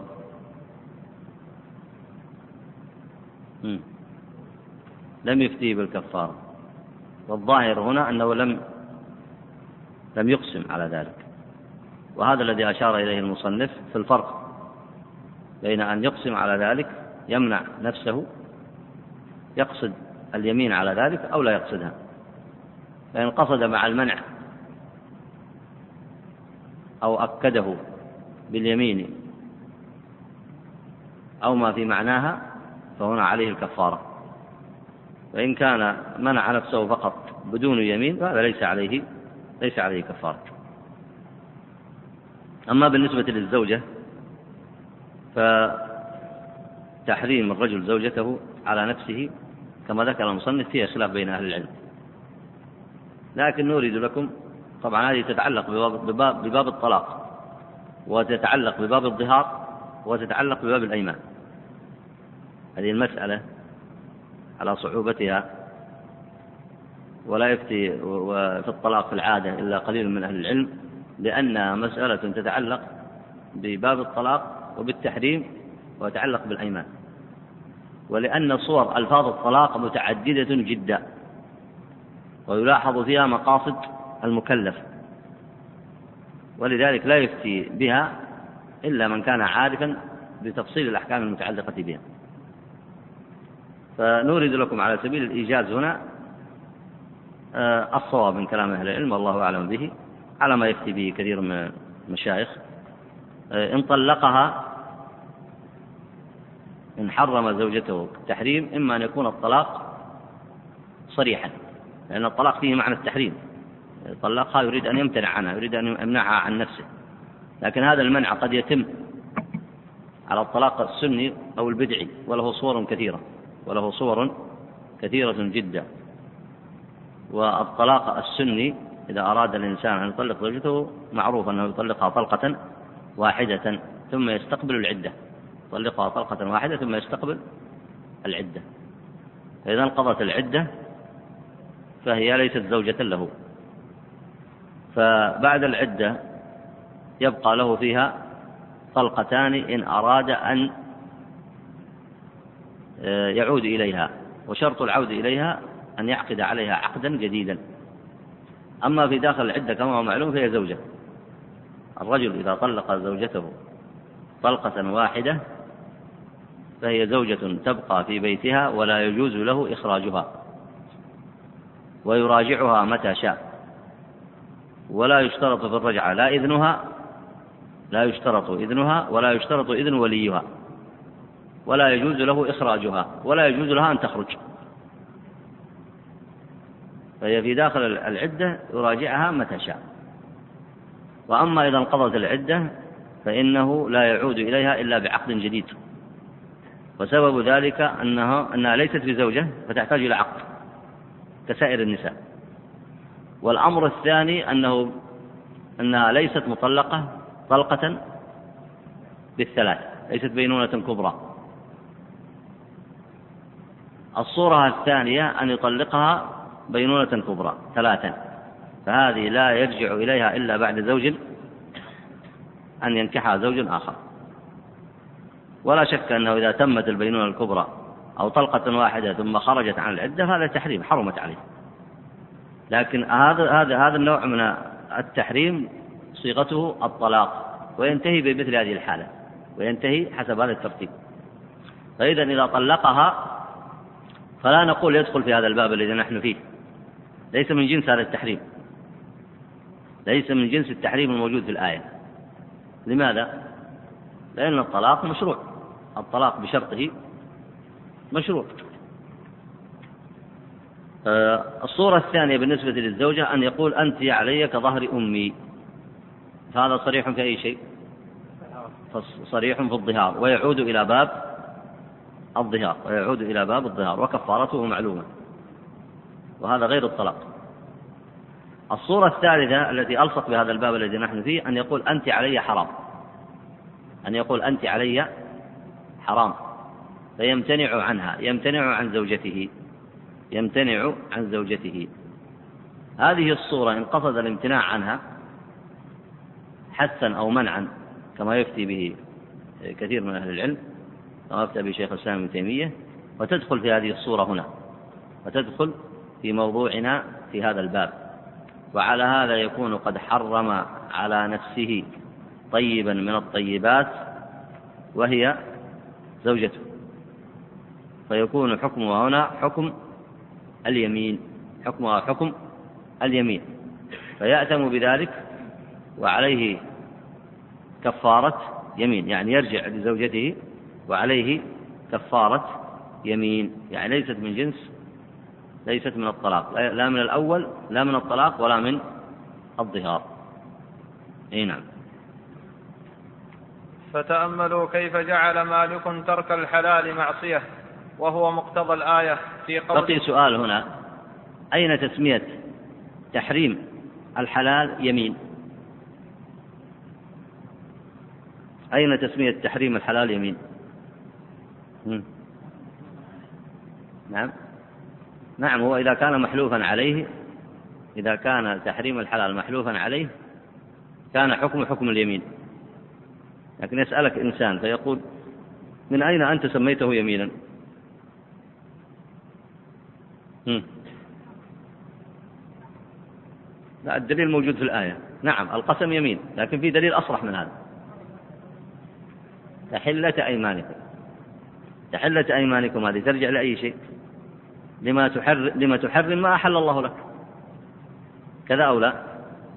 لم يفتي بالكفارة. والظاهر هنا أنه لم لم يقسم على ذلك. وهذا الذي أشار إليه المصنف في الفرق بين أن يقسم على ذلك يمنع نفسه يقصد اليمين على ذلك أو لا يقصدها. فإن قصد مع المنع أو أكده باليمين أو ما في معناها فهنا عليه الكفارة. وإن كان منع نفسه فقط بدون يمين فهذا ليس عليه ليس عليه كفارة. أما بالنسبة للزوجة فتحريم الرجل زوجته على نفسه كما ذكر المصنف فيه خلاف بين أهل العلم. لكن نريد لكم طبعا هذه تتعلق بباب, بباب, بباب الطلاق وتتعلق بباب الظهار وتتعلق بباب الأيمان. هذه المسألة على صعوبتها ولا يفتي في الطلاق في العادة إلا قليل من أهل العلم لأنها مسألة تتعلق بباب الطلاق وبالتحريم وتتعلق بالأيمان. ولأن صور ألفاظ الطلاق متعددة جدا ويلاحظ فيها مقاصد المكلف. ولذلك لا يفتي بها إلا من كان عارفا بتفصيل الأحكام المتعلقة بها. فنورد لكم على سبيل الإيجاز هنا آه، الصواب من كلام أهل العلم والله أعلم به على ما يفتي به كثير من المشايخ آه، إن طلقها إن حرم زوجته التحريم إما أن يكون الطلاق صريحا لأن الطلاق فيه معنى التحريم. طلقها يريد أن يمتنع عنها يريد أن يمنعها عن نفسه. لكن هذا المنع قد يتم على الطلاق السني أو البدعي وله صور كثيرة. وله صور كثيرة جدا. والطلاق السني إذا أراد الإنسان أن يطلق زوجته معروف أنه يطلقها طلقة واحدة ثم يستقبل العدة. يطلقها طلقة واحدة ثم يستقبل العدة. فإذا انقضت العدة فهي ليست زوجة له. فبعد العدة يبقى له فيها طلقتان إن أراد أن يعود إليها وشرط العود إليها أن يعقد عليها عقدا جديدا. أما في داخل العدة كما هو معلوم فهي زوجة. الرجل إذا طلق زوجته طلقة واحدة فهي زوجة تبقى في بيتها ولا يجوز له إخراجها ويراجعها متى شاء. ولا يشترط في الرجعة لا إذنها لا يشترط إذنها ولا يشترط إذن وليها. ولا يجوز له إخراجها ولا يجوز لها أن تخرج. فهي في داخل العدة يراجعها متى شاء. وأما إذا انقضت العدة فإنه لا يعود إليها إلا بعقد جديد. وسبب ذلك أنها أنها ليست بزوجة فتحتاج إلى عقد كسائر النساء. والأمر الثاني أنه أنها ليست مطلقة طلقة بالثلاث ليست بينونة كبرى. الصورة الثانية أن يطلقها بينونة كبرى ثلاثا. فهذه لا يرجع إليها إلا بعد زوج أن ينكحها زوج آخر. ولا شك أنه إذا تمت البينونة الكبرى أو طلقة واحدة ثم خرجت عن العدة هذا تحريم حرمت عليه. لكن هذا هذا هذا النوع من التحريم صيغته الطلاق وينتهي بمثل هذه الحالة وينتهي حسب هذا الترتيب. فإذا إذا طلقها فلا نقول يدخل في هذا الباب الذي نحن فيه. ليس من جنس هذا التحريم. ليس من جنس التحريم الموجود في الآية. لماذا؟ لأن الطلاق مشروع. الطلاق بشرطه مشروع. آه، الصورة الثانية بالنسبة للزوجة أن يقول أنت علي كظهر أمي. فهذا صريح في أي شيء؟ صريح في الظهار. ويعود إلى باب الظهار ويعود إلى باب الظهار وكفارته معلومة. وهذا غير الطلاق. الصورة الثالثة التي ألصق بهذا الباب الذي نحن فيه أن يقول أنت علي حرام. أن يقول أنت علي حرام. فيمتنع عنها يمتنع عن زوجته يمتنع عن زوجته. هذه الصورة إن قصد الامتناع عنها حثا أو منعا كما يفتي به كثير من أهل العلم أفتى به شيخ الإسلام ابن تيمية وتدخل في هذه الصورة هنا وتدخل في موضوعنا في هذا الباب. وعلى هذا يكون قد حرم على نفسه طيبا من الطيبات وهي زوجته. فيكون حكمها هنا حكم اليمين حكمها حكم اليمين. فيأتم بذلك وعليه كفارة يمين يعني يرجع لزوجته وعليه كفارة يمين يعني ليست من جنس ليست من الطلاق لا من الأول لا من الطلاق ولا من الظهار. أي نعم. فتأملوا كيف جعل مالك ترك الحلال معصية وهو مقتضى الآية في قول بقي سؤال هنا. أين تسمية تحريم الحلال يمين؟ أين تسمية تحريم الحلال يمين؟ نعم. نعم هو إذا كان محلوفا عليه إذا كان تحريم الحلال محلوفا عليه كان حكم حكم اليمين. لكن يسألك إنسان فيقول من أين أنت سميته يمينا؟ لا الدليل موجود في الآية. نعم القسم يمين لكن في دليل أصرح من هذا. تحلة أيمانكم. تحلة أيمانكم هذه ترجع لأي شيء؟ لما تحرم لما تحرم ما أحل الله لك. كذا أو لا؟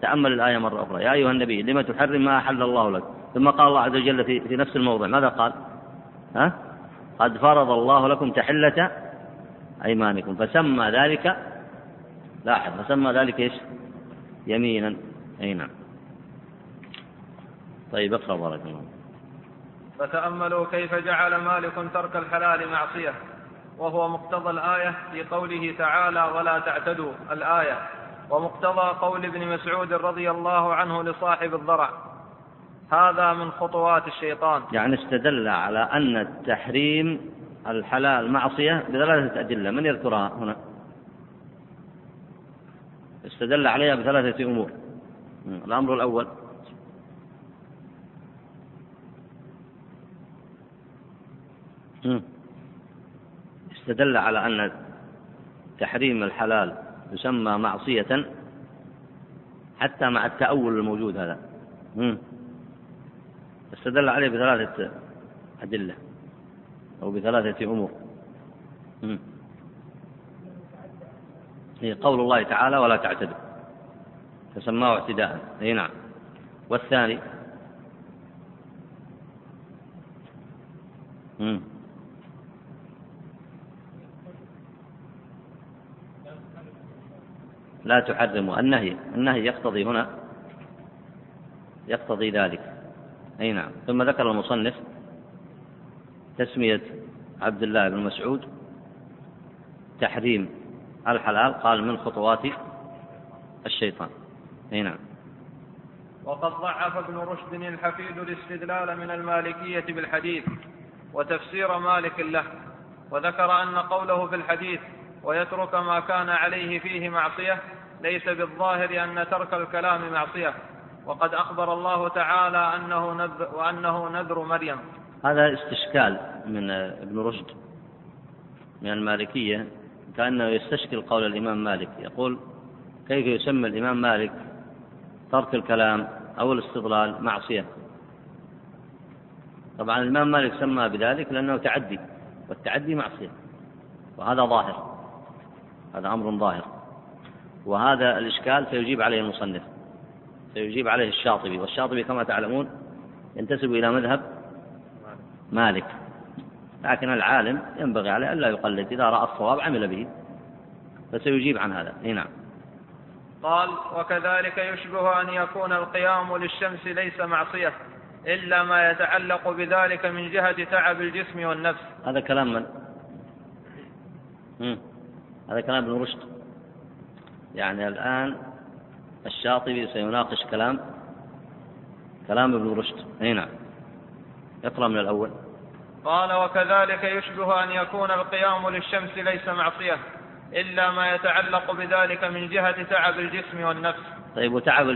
تأمل الآية مرة أخرى. يا أيها النبي لما تحرم ما أحل الله لك؟ ثم قال الله عز وجل في, في نفس الموضع ماذا قال؟ ها؟ قد فرض الله لكم تحلة أيمانكم. فسمى ذلك لاحظ فسمى ذلك إيش؟ يمينا. أي نعم. طيب اقرأ بارك الله فتأملوا كيف جعل مالك ترك الحلال معصية وهو مقتضى الآية في قوله تعالى ولا تعتدوا الآية ومقتضى قول ابن مسعود رضي الله عنه لصاحب الضرع هذا من خطوات الشيطان. يعني استدل على أن التحريم الحلال معصية بثلاثة أدلة. من يذكرها هنا؟ استدل عليها بثلاثة أمور. الأمر الأول استدل على أن تحريم الحلال يسمى معصية حتى مع التأول الموجود هذا. استدل عليه بثلاثة أدلة أو بثلاثة أمور. هي قول الله تعالى ولا تعتدوا. فسماه اعتداء. أي نعم. والثاني مم. لا تحرموا النهي. النهي يقتضي هنا يقتضي ذلك. أي نعم. ثم ذكر المصنف تسمية عبد الله بن مسعود تحريم الحلال قال من خطوات الشيطان. أي نعم. وقد ضعف ابن رشد الحفيد الاستدلال من المالكية بالحديث وتفسير مالك له وذكر أن قوله في الحديث ويترك ما كان عليه فيه معصية ليس بالظاهر أن ترك الكلام معصية. وقد أخبر الله تعالى أنه نذر وأنه نذر مريم. هذا استشكال من ابن رشد من المالكية كأنه يستشكل قول الإمام مالك. يقول كيف يسمى الإمام مالك ترك الكلام أو الاستضلال معصية؟ طبعا الإمام مالك سمى بذلك لأنه تعدي والتعدي معصية وهذا ظاهر هذا أمر ظاهر. وهذا الإشكال سيجيب عليه المصنف سيجيب عليه الشاطبي والشاطبي كما تعلمون ينتسب إلى مذهب مالك لكن العالم ينبغي عليه ألا يقلد إذا رأى الصواب عمل به فسيجيب عن هذا. نعم. قال وكذلك يشبه أن يكون القيام للشمس ليس معصية إلا ما يتعلق بذلك من جهة تعب الجسم والنفس. هذا كلام من؟ هذا كلام ابن رشد. يعني الآن الشاطبي سيناقش كلام كلام ابن رشد. أي نعم. اقرأ من الأول. قال وكذلك يشبه أن يكون القيام للشمس ليس معصية إلا ما يتعلق بذلك من جهة تعب الجسم والنفس. طيب وتعب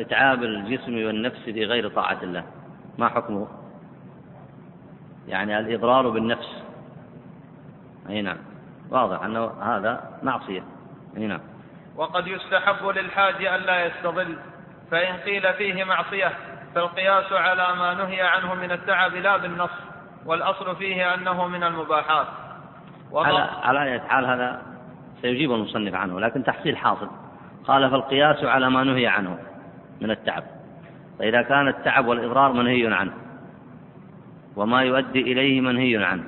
إتعاب الجسم والنفس في غير طاعة الله ما حكمه؟ يعني الإضرار بالنفس. أي نعم. واضح أنه هذا معصية. أي نعم. وقد يستحب للحاج ألا يستظل فإن قيل فيه معصية فالقياس على ما نهي عنه من التعب لا بالنص والأصل فيه أنه من المباحات. على على حال هذا سيجيب المصنف عنه لكن تحصيل حاصل. قال فالقياس على ما نهي عنه من التعب. فإذا كان التعب والإضرار منهي عنه وما يؤدي إليه منهي عنه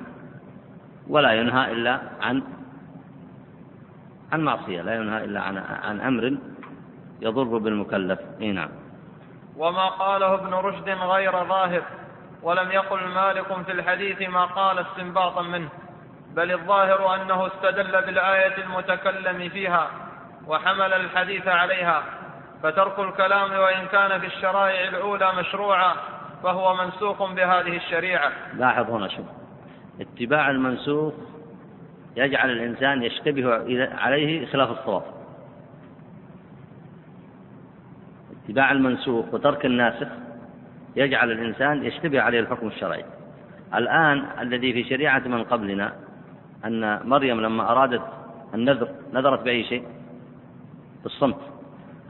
ولا ينهى إلا عن عن معصية لا ينهى إلا عن عن أمر يضر بالمكلف. إي نعم. وما قاله ابن رشد غير ظاهر ولم يقل مالك في الحديث ما قال استنباطا منه بل الظاهر أنه استدل بالآية المتكلم فيها وحمل الحديث عليها فترك الكلام وإن كان في الشرائع الأولى مشروعا فهو منسوخ بهذه الشريعة. لاحظ هنا شوف اتباع المنسوخ يجعل الإنسان يشتبه عليه خلاف الصواب. اتباع المنسوخ وترك الناسخ يجعل الإنسان يشتبه عليه الحكم الشرعي. الآن الذي في شريعة من قبلنا أن مريم لما أرادت النذر نذرت بأي شيء؟ بالصمت.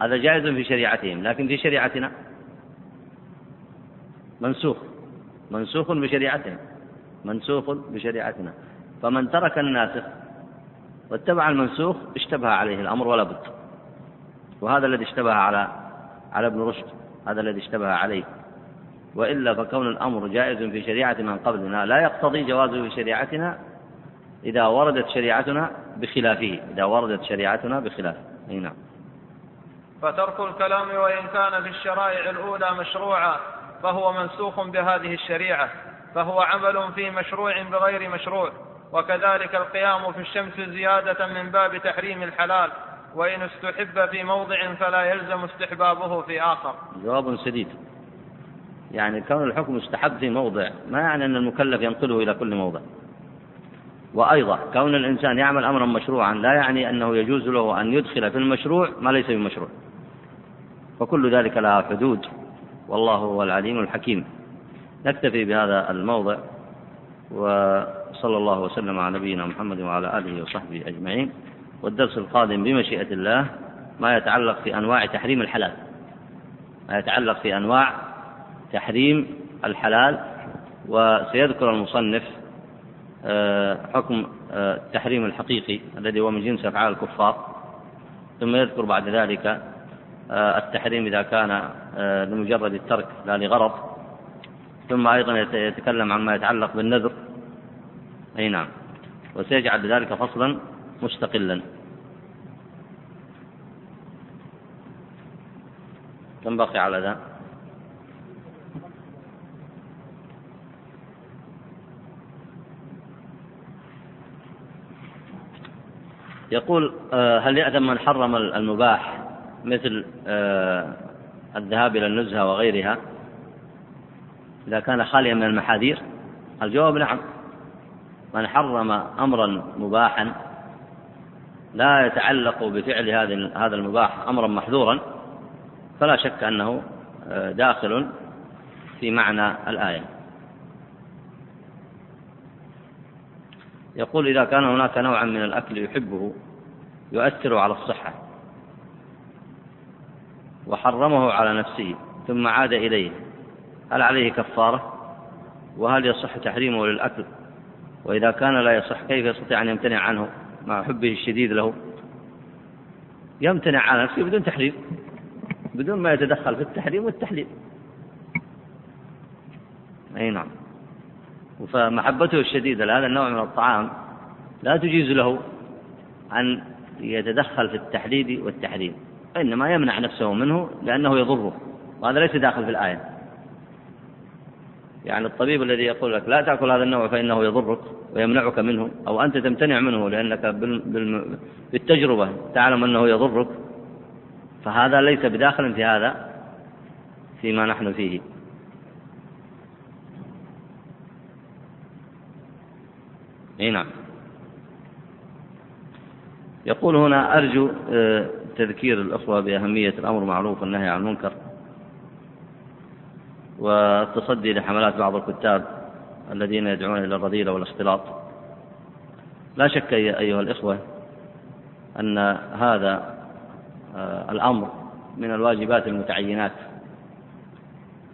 هذا جائز في شريعتهم لكن في شريعتنا؟ منسوخ. منسوخ بشريعتهم منسوخ بشريعتنا. فمن ترك الناسخ واتبع المنسوخ اشتبه عليه الأمر ولا بد. وهذا الذي اشتبه على على ابن رشد هذا الذي اشتبه عليه. وإلا فكون الأمر جائز في شريعة من قبلنا لا يقتضي جوازه في شريعتنا إذا وردت شريعتنا بخلافه إذا وردت شريعتنا بخلافه أي نعم. فترك الكلام وإن كان في الشرائع الأولى مشروعا فهو منسوخ بهذه الشريعة فهو عمل في مشروع بغير مشروع. وكذلك القيام في الشمس زيادة من باب تحريم الحلال وإن استحب في موضع فلا يلزم استحبابه في آخر. جواب سديد. يعني كون الحكم مستحب في موضع ما يعني أن المكلف ينقله إلى كل موضع؟ وأيضا كون الإنسان يعمل أمرا مشروعا لا يعني أنه يجوز له أن يدخل في المشروع ما ليس بمشروع. فكل ذلك لها حدود والله هو العليم الحكيم. نكتفي بهذا الموضع. وصلى الله وسلم على نبينا محمد وعلى آله وصحبه أجمعين. والدرس القادم بمشيئة الله ما يتعلق في أنواع تحريم الحلال. ما يتعلق في أنواع تحريم الحلال. وسيذكر المصنف آه، حكم التحريم آه، الحقيقي الذي هو من جنس أفعال الكفار. ثم يذكر بعد ذلك آه، التحريم إذا كان لمجرد الترك لا لغرض. ثم أيضا يتكلم عما يتعلق بالنذر. أي نعم. وسيجعل ذلك فصلا مستقلا. كم بقي على ذا؟ يقول آه، هل يأثم من حرم المباح مثل آه، الذهاب إلى النزهة وغيرها؟ إذا كان خاليا من المحاذير؟ الجواب نعم. من حرم أمرا مباحا لا يتعلق بفعل هذا المباح أمرا محذورا فلا شك أنه آه، داخل في معنى الآية. يقول إذا كان هناك نوعا من الأكل يحبه يؤثر على الصحة وحرمه على نفسه ثم عاد إليه هل عليه كفارة؟ وهل يصح تحريمه للأكل؟ وإذا كان لا يصح كيف يستطيع أن يمتنع عنه مع حبه الشديد له؟ يمتنع على نفسه بدون تحريم بدون ما يتدخل في التحريم والتحليل. أي نعم. فمحبته الشديدة لهذا النوع من الطعام لا تجيز له أن يتدخل في التحديد والتحريم وإنما يمنع نفسه منه لأنه يضره وهذا ليس داخل في الآية. يعني الطبيب الذي يقول لك لا تأكل هذا النوع فإنه يضرك ويمنعك منه أو أنت تمتنع منه لأنك بالتجربة تعلم أنه يضرك فهذا ليس بداخل في هذا فيما نحن فيه. إي نعم. يقول هنا أرجو آه، تذكير الأخوة بأهمية الأمر بالمعروف والنهي عن المنكر. والتصدي لحملات بعض الكتاب الذين يدعون إلى الرذيلة والاختلاط. لا شك أيها الإخوة أن هذا آه، الأمر من الواجبات المتعينات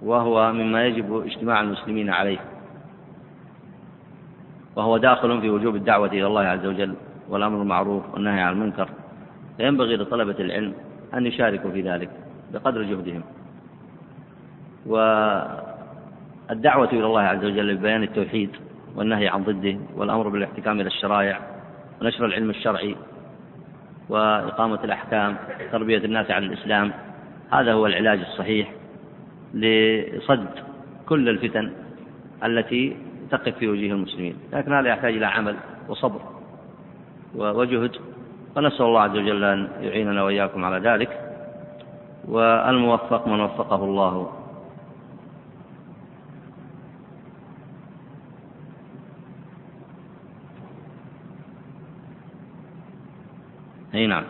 وهو مما يجب اجتماع المسلمين عليه وهو داخل في وجوب الدعوة إلى الله عز وجل والأمر بالمعروف والنهي عن المنكر. فينبغي لطلبة العلم أن يشاركوا في ذلك بقدر جهدهم. والدعوة إلى الله عز وجل ببيان التوحيد والنهي عن ضده والأمر بالاحتكام إلى الشرائع ونشر العلم الشرعي وإقامة الأحكام تربية الناس على الإسلام. هذا هو العلاج الصحيح لصد كل الفتن التي تقف في وجيه المسلمين. لكن هذا يحتاج إلى عمل وصبر وجهد. فنسأل الله عز وجل أن يعيننا وإياكم على ذلك. والموفق من وفقه الله. أي نعم.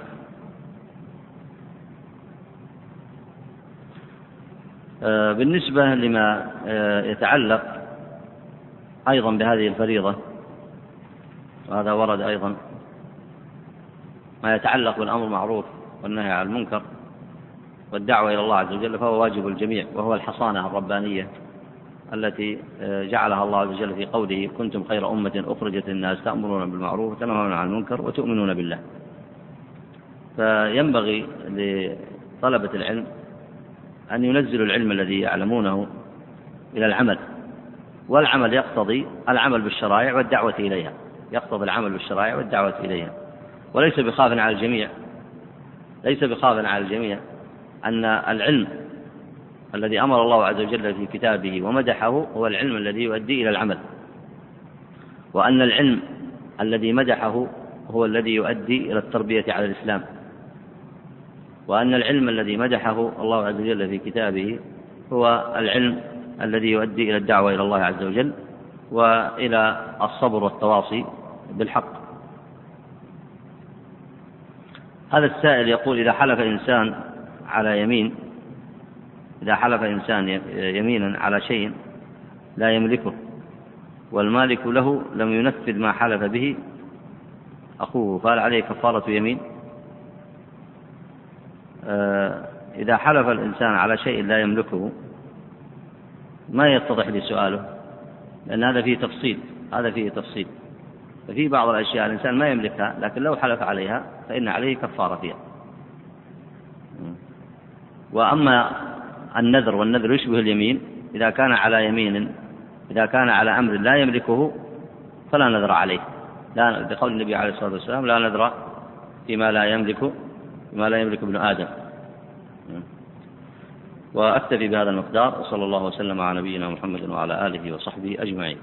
آه، بالنسبة لما آه، يتعلق أيضا بهذه الفريضة وهذا ورد أيضا ما يتعلق بالأمر المعروف والنهي عن المنكر والدعوة إلى الله عز وجل فهو واجب الجميع وهو الحصانة الربانية التي آه، جعلها الله عز وجل في قوله كنتم خير أمة أخرجت للناس تأمرون بالمعروف وتنهون عن المنكر وتؤمنون بالله. فينبغي لطلبة العلم أن ينزلوا العلم الذي يعلمونه إلى العمل والعمل يقتضي العمل بالشرائع والدعوة إليها يقتضي العمل بالشرائع والدعوة إليها. وليس بخاف على الجميع ليس بخاف على الجميع أن العلم الذي أمر الله عز وجل في كتابه ومدحه هو العلم الذي يؤدي إلى العمل. وأن العلم الذي مدحه هو الذي يؤدي إلى التربية على الإسلام. وأن العلم الذي مدحه الله عز وجل في كتابه هو العلم الذي يؤدي إلى الدعوة إلى الله عز وجل وإلى الصبر والتواصي بالحق. هذا السائل يقول إذا حلف إنسان على يمين إذا حلف إنسان يمينا على شيء لا يملكه والمالك له لم ينفذ ما حلف به أخوه فهل عليه كفارة يمين؟ إذا حلف الإنسان على شيء لا يملكه ما يتضح لي سؤاله لأن هذا فيه تفصيل هذا فيه تفصيل. ففي بعض الأشياء الإنسان ما يملكها لكن لو حلف عليها فإن عليه كفارة فيها. وأما النذر والنذر يشبه اليمين إذا كان على يمين إذا كان على أمر لا يملكه فلا نذر عليه. لا بقول النبي عليه الصلاة والسلام لا نذر فيما لا يملك فيما لا يملك ابن آدم. وأكتفي بهذا المقدار وصلى الله وسلم على نبينا محمد وعلى آله وصحبه أجمعين.